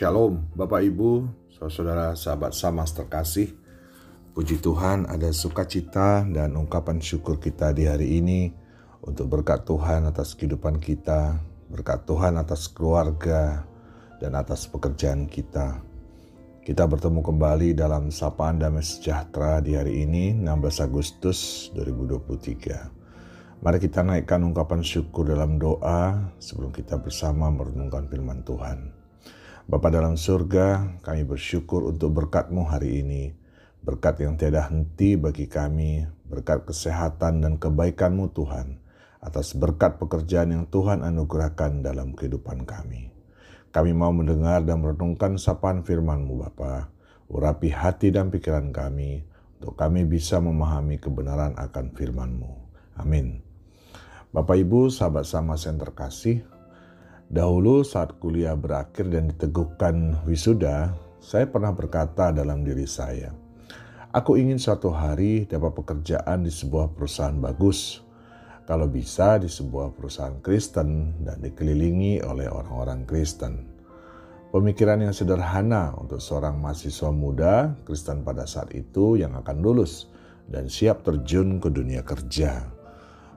Shalom, Bapak Ibu, saudara sahabat Samas terkasih. Puji Tuhan ada sukacita dan ungkapan syukur kita di hari ini untuk berkat Tuhan atas kehidupan kita, berkat Tuhan atas keluarga, dan atas pekerjaan kita. Kita bertemu kembali dalam Sapaan Damai Sejahtera di hari ini, 16 Agustus 2023. Mari kita naikkan ungkapan syukur dalam doa sebelum kita bersama merenungkan firman Tuhan. Bapa dalam surga, kami bersyukur untuk berkat-Mu hari ini. Berkat yang tiada henti bagi kami, berkat kesehatan dan kebaikan-Mu Tuhan, atas berkat pekerjaan yang Tuhan anugerahkan dalam kehidupan kami. Kami mau mendengar dan merenungkan sapaan firman-Mu Bapa. Urapi hati dan pikiran kami, untuk kami bisa memahami kebenaran akan firman-Mu. Amin. Bapak Ibu, sahabat sama yang terkasih, Dahulu saat kuliah berakhir dan diteguhkan wisuda, saya pernah berkata dalam diri saya, aku ingin suatu hari dapat pekerjaan di sebuah perusahaan bagus. Kalau bisa di sebuah perusahaan Kristen dan dikelilingi oleh orang-orang Kristen. Pemikiran yang sederhana untuk seorang mahasiswa muda Kristen pada saat itu yang akan lulus dan siap terjun ke dunia kerja.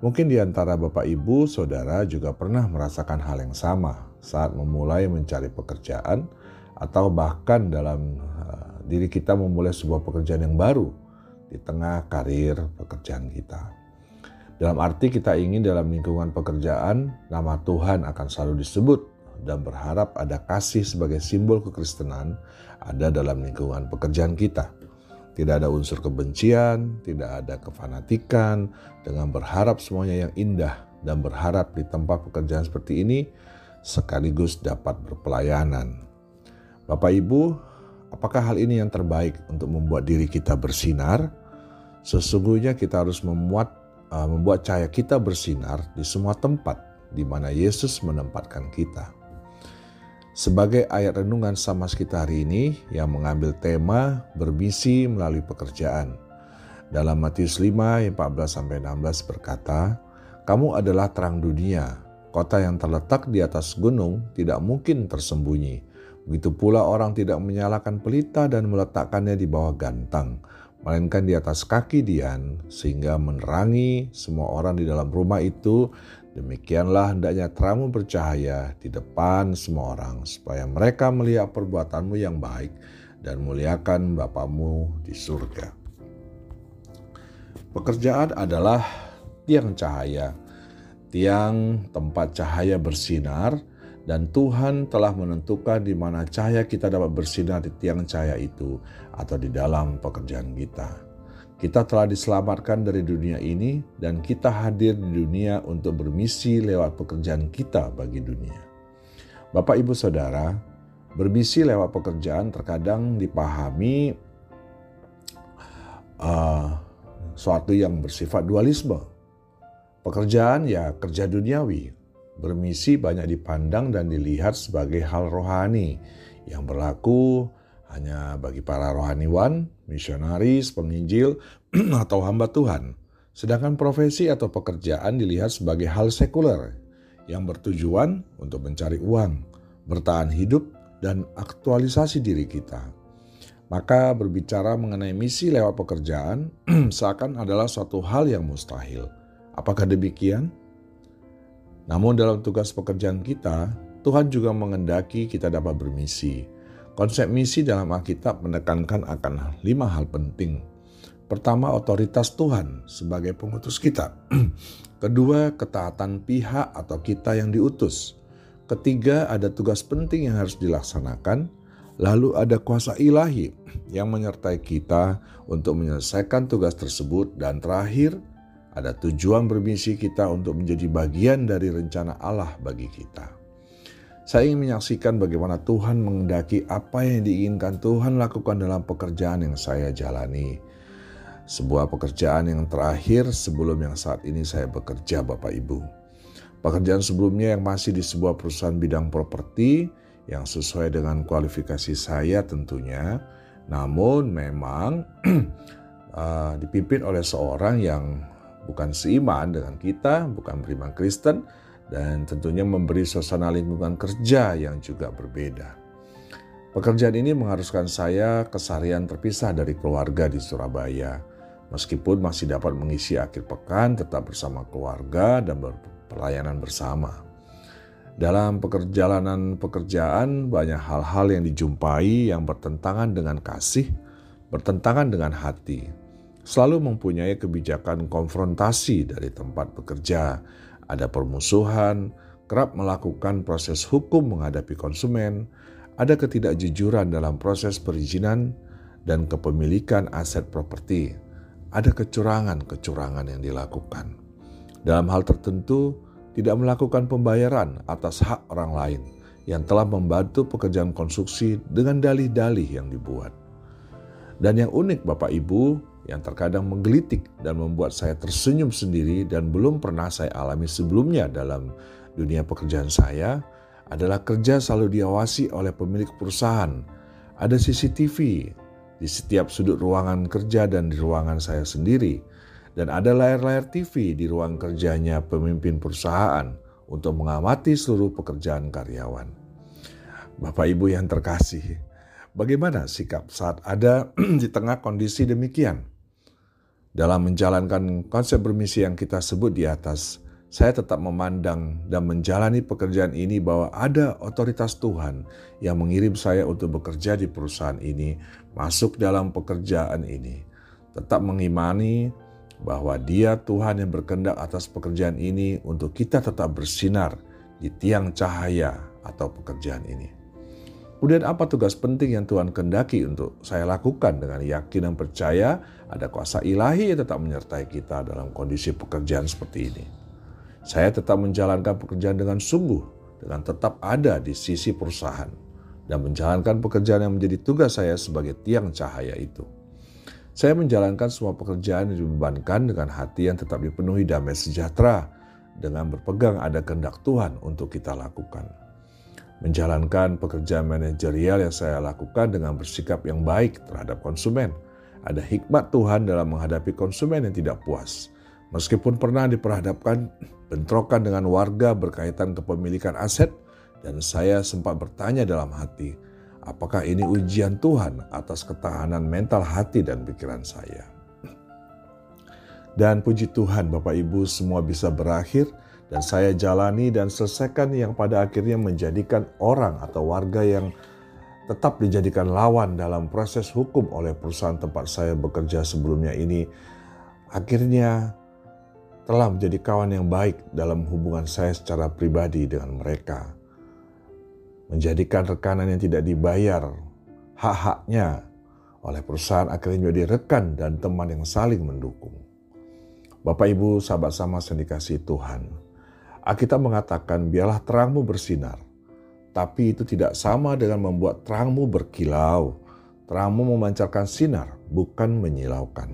Mungkin di antara Bapak Ibu, Saudara juga pernah merasakan hal yang sama saat memulai mencari pekerjaan atau bahkan dalam uh, diri kita memulai sebuah pekerjaan yang baru di tengah karir pekerjaan kita. Dalam arti kita ingin dalam lingkungan pekerjaan nama Tuhan akan selalu disebut dan berharap ada kasih sebagai simbol kekristenan ada dalam lingkungan pekerjaan kita. Tidak ada unsur kebencian, tidak ada kefanatikan, dengan berharap semuanya yang indah dan berharap di tempat pekerjaan seperti ini sekaligus dapat berpelayanan. Bapak Ibu, apakah hal ini yang terbaik untuk membuat diri kita bersinar? Sesungguhnya kita harus memuat, uh, membuat cahaya kita bersinar di semua tempat di mana Yesus menempatkan kita sebagai ayat renungan sama kita hari ini yang mengambil tema bermisi melalui pekerjaan. Dalam Matius 5 ayat 14 sampai 16 berkata, "Kamu adalah terang dunia. Kota yang terletak di atas gunung tidak mungkin tersembunyi. Begitu pula orang tidak menyalakan pelita dan meletakkannya di bawah gantang, melainkan di atas kaki dian sehingga menerangi semua orang di dalam rumah itu Demikianlah hendaknya terangmu bercahaya di depan semua orang, supaya mereka melihat perbuatanmu yang baik dan muliakan Bapamu di surga. Pekerjaan adalah tiang cahaya, tiang tempat cahaya bersinar, dan Tuhan telah menentukan di mana cahaya kita dapat bersinar di tiang cahaya itu atau di dalam pekerjaan kita. Kita telah diselamatkan dari dunia ini dan kita hadir di dunia untuk bermisi lewat pekerjaan kita bagi dunia. Bapak Ibu Saudara, bermisi lewat pekerjaan terkadang dipahami uh, suatu yang bersifat dualisme. Pekerjaan ya kerja duniawi, bermisi banyak dipandang dan dilihat sebagai hal rohani yang berlaku hanya bagi para rohaniwan, misionaris, penginjil, atau hamba Tuhan. Sedangkan profesi atau pekerjaan dilihat sebagai hal sekuler yang bertujuan untuk mencari uang, bertahan hidup, dan aktualisasi diri kita. Maka berbicara mengenai misi lewat pekerjaan seakan adalah suatu hal yang mustahil. Apakah demikian? Namun dalam tugas pekerjaan kita, Tuhan juga mengendaki kita dapat bermisi Konsep misi dalam Alkitab menekankan akan lima hal penting. Pertama, otoritas Tuhan sebagai pengutus kita. Kedua, ketaatan pihak atau kita yang diutus. Ketiga, ada tugas penting yang harus dilaksanakan. Lalu ada kuasa ilahi yang menyertai kita untuk menyelesaikan tugas tersebut. Dan terakhir, ada tujuan bermisi kita untuk menjadi bagian dari rencana Allah bagi kita. Saya ingin menyaksikan bagaimana Tuhan mengendaki apa yang diinginkan Tuhan lakukan dalam pekerjaan yang saya jalani. Sebuah pekerjaan yang terakhir sebelum yang saat ini saya bekerja Bapak Ibu. Pekerjaan sebelumnya yang masih di sebuah perusahaan bidang properti yang sesuai dengan kualifikasi saya tentunya. Namun memang uh, dipimpin oleh seorang yang bukan seiman dengan kita, bukan beriman Kristen, dan tentunya memberi suasana lingkungan kerja yang juga berbeda. Pekerjaan ini mengharuskan saya keseharian terpisah dari keluarga di Surabaya. Meskipun masih dapat mengisi akhir pekan tetap bersama keluarga dan berpelayanan bersama. Dalam perjalanan pekerjaan banyak hal-hal yang dijumpai yang bertentangan dengan kasih, bertentangan dengan hati. Selalu mempunyai kebijakan konfrontasi dari tempat bekerja, ada permusuhan, kerap melakukan proses hukum menghadapi konsumen, ada ketidakjujuran dalam proses perizinan dan kepemilikan aset properti. Ada kecurangan-kecurangan yang dilakukan. Dalam hal tertentu, tidak melakukan pembayaran atas hak orang lain yang telah membantu pekerjaan konstruksi dengan dalih-dalih yang dibuat. Dan yang unik Bapak Ibu, yang terkadang menggelitik dan membuat saya tersenyum sendiri dan belum pernah saya alami sebelumnya dalam dunia pekerjaan saya, adalah kerja selalu diawasi oleh pemilik perusahaan. Ada CCTV di setiap sudut ruangan kerja dan di ruangan saya sendiri. Dan ada layar-layar TV di ruang kerjanya pemimpin perusahaan untuk mengamati seluruh pekerjaan karyawan. Bapak Ibu yang terkasih, bagaimana sikap saat ada di tengah kondisi demikian? Dalam menjalankan konsep bermisi yang kita sebut di atas, saya tetap memandang dan menjalani pekerjaan ini bahwa ada otoritas Tuhan yang mengirim saya untuk bekerja di perusahaan ini, masuk dalam pekerjaan ini. Tetap mengimani bahwa Dia Tuhan yang berkendak atas pekerjaan ini untuk kita tetap bersinar di tiang cahaya atau pekerjaan ini. Kemudian apa tugas penting yang Tuhan kendaki untuk saya lakukan dengan yakin dan percaya ada kuasa ilahi yang tetap menyertai kita dalam kondisi pekerjaan seperti ini. Saya tetap menjalankan pekerjaan dengan sungguh, dengan tetap ada di sisi perusahaan, dan menjalankan pekerjaan yang menjadi tugas saya sebagai tiang cahaya itu. Saya menjalankan semua pekerjaan yang dibebankan dengan hati yang tetap dipenuhi damai sejahtera, dengan berpegang ada kehendak Tuhan untuk kita lakukan. Menjalankan pekerjaan manajerial yang saya lakukan dengan bersikap yang baik terhadap konsumen. Ada hikmat Tuhan dalam menghadapi konsumen yang tidak puas. Meskipun pernah diperhadapkan bentrokan dengan warga berkaitan kepemilikan aset, dan saya sempat bertanya dalam hati, apakah ini ujian Tuhan atas ketahanan mental hati dan pikiran saya. Dan puji Tuhan Bapak Ibu semua bisa berakhir dan saya jalani dan selesaikan yang pada akhirnya menjadikan orang atau warga yang tetap dijadikan lawan dalam proses hukum oleh perusahaan tempat saya bekerja sebelumnya ini akhirnya telah menjadi kawan yang baik dalam hubungan saya secara pribadi dengan mereka. Menjadikan rekanan yang tidak dibayar hak-haknya oleh perusahaan akhirnya menjadi rekan dan teman yang saling mendukung. Bapak Ibu sahabat sama yang dikasih Tuhan. Alkitab mengatakan biarlah terangmu bersinar. Tapi itu tidak sama dengan membuat terangmu berkilau. Terangmu memancarkan sinar, bukan menyilaukan.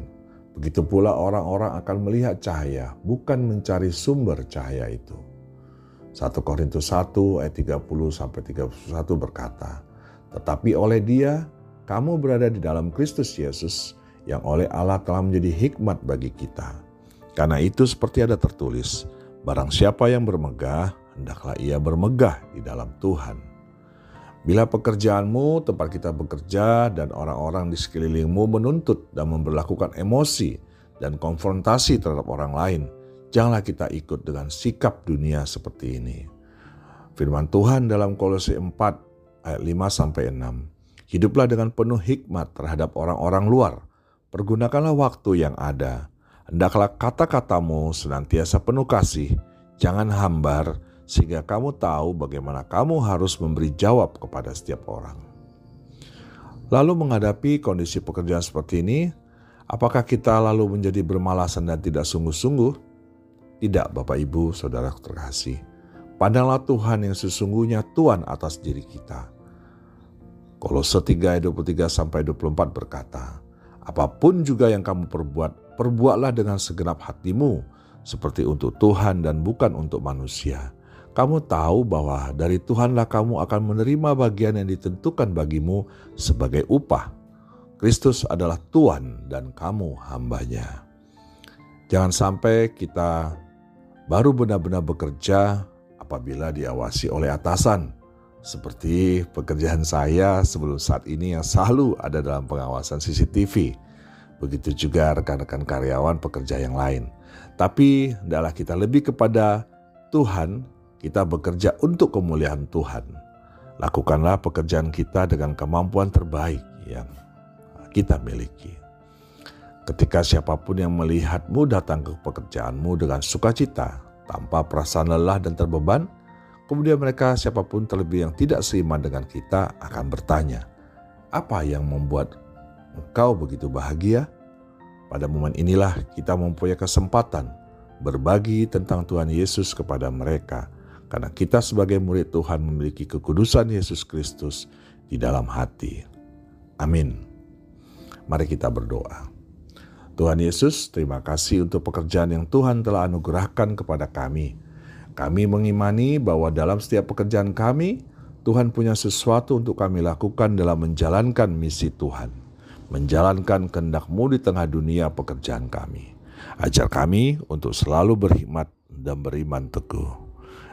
Begitu pula orang-orang akan melihat cahaya, bukan mencari sumber cahaya itu. 1 Korintus 1 ayat 30 sampai 31 berkata, "Tetapi oleh Dia kamu berada di dalam Kristus Yesus yang oleh Allah telah menjadi hikmat bagi kita. Karena itu seperti ada tertulis, barang siapa yang bermegah, hendaklah ia bermegah di dalam Tuhan." Bila pekerjaanmu, tempat kita bekerja, dan orang-orang di sekelilingmu menuntut dan memperlakukan emosi dan konfrontasi terhadap orang lain, janganlah kita ikut dengan sikap dunia seperti ini. Firman Tuhan dalam Kolose 4 ayat 5 sampai 6. Hiduplah dengan penuh hikmat terhadap orang-orang luar. Pergunakanlah waktu yang ada. Hendaklah kata-katamu senantiasa penuh kasih, jangan hambar, sehingga kamu tahu bagaimana kamu harus memberi jawab kepada setiap orang. Lalu menghadapi kondisi pekerjaan seperti ini, apakah kita lalu menjadi bermalasan dan tidak sungguh-sungguh? Tidak Bapak Ibu, Saudara terkasih. Pandanglah Tuhan yang sesungguhnya Tuhan atas diri kita. Kolose 3 ayat 23 sampai 24 berkata, Apa pun juga yang kamu perbuat, perbuatlah dengan segenap hatimu, seperti untuk Tuhan dan bukan untuk manusia kamu tahu bahwa dari Tuhanlah kamu akan menerima bagian yang ditentukan bagimu sebagai upah. Kristus adalah Tuhan dan kamu hambanya. Jangan sampai kita baru benar-benar bekerja apabila diawasi oleh atasan. Seperti pekerjaan saya sebelum saat ini yang selalu ada dalam pengawasan CCTV. Begitu juga rekan-rekan karyawan pekerja yang lain. Tapi adalah kita lebih kepada Tuhan, kita bekerja untuk kemuliaan Tuhan. Lakukanlah pekerjaan kita dengan kemampuan terbaik yang kita miliki. Ketika siapa pun yang melihatmu datang ke pekerjaanmu dengan sukacita, tanpa perasaan lelah dan terbeban, Kemudian mereka siapa pun terlebih yang tidak seiman dengan kita akan bertanya, apa yang membuat engkau begitu bahagia? Pada momen inilah kita mempunyai kesempatan berbagi tentang Tuhan Yesus kepada mereka. Karena kita sebagai murid Tuhan memiliki kekudusan Yesus Kristus di dalam hati. Amin. Mari kita berdoa. Tuhan Yesus, terima kasih untuk pekerjaan yang Tuhan telah anugerahkan kepada kami kami mengimani bahwa dalam setiap pekerjaan kami, Tuhan punya sesuatu untuk kami lakukan dalam menjalankan misi Tuhan. Menjalankan kehendak-Mu di tengah dunia pekerjaan kami. Ajar kami untuk selalu berhikmat dan beriman teguh.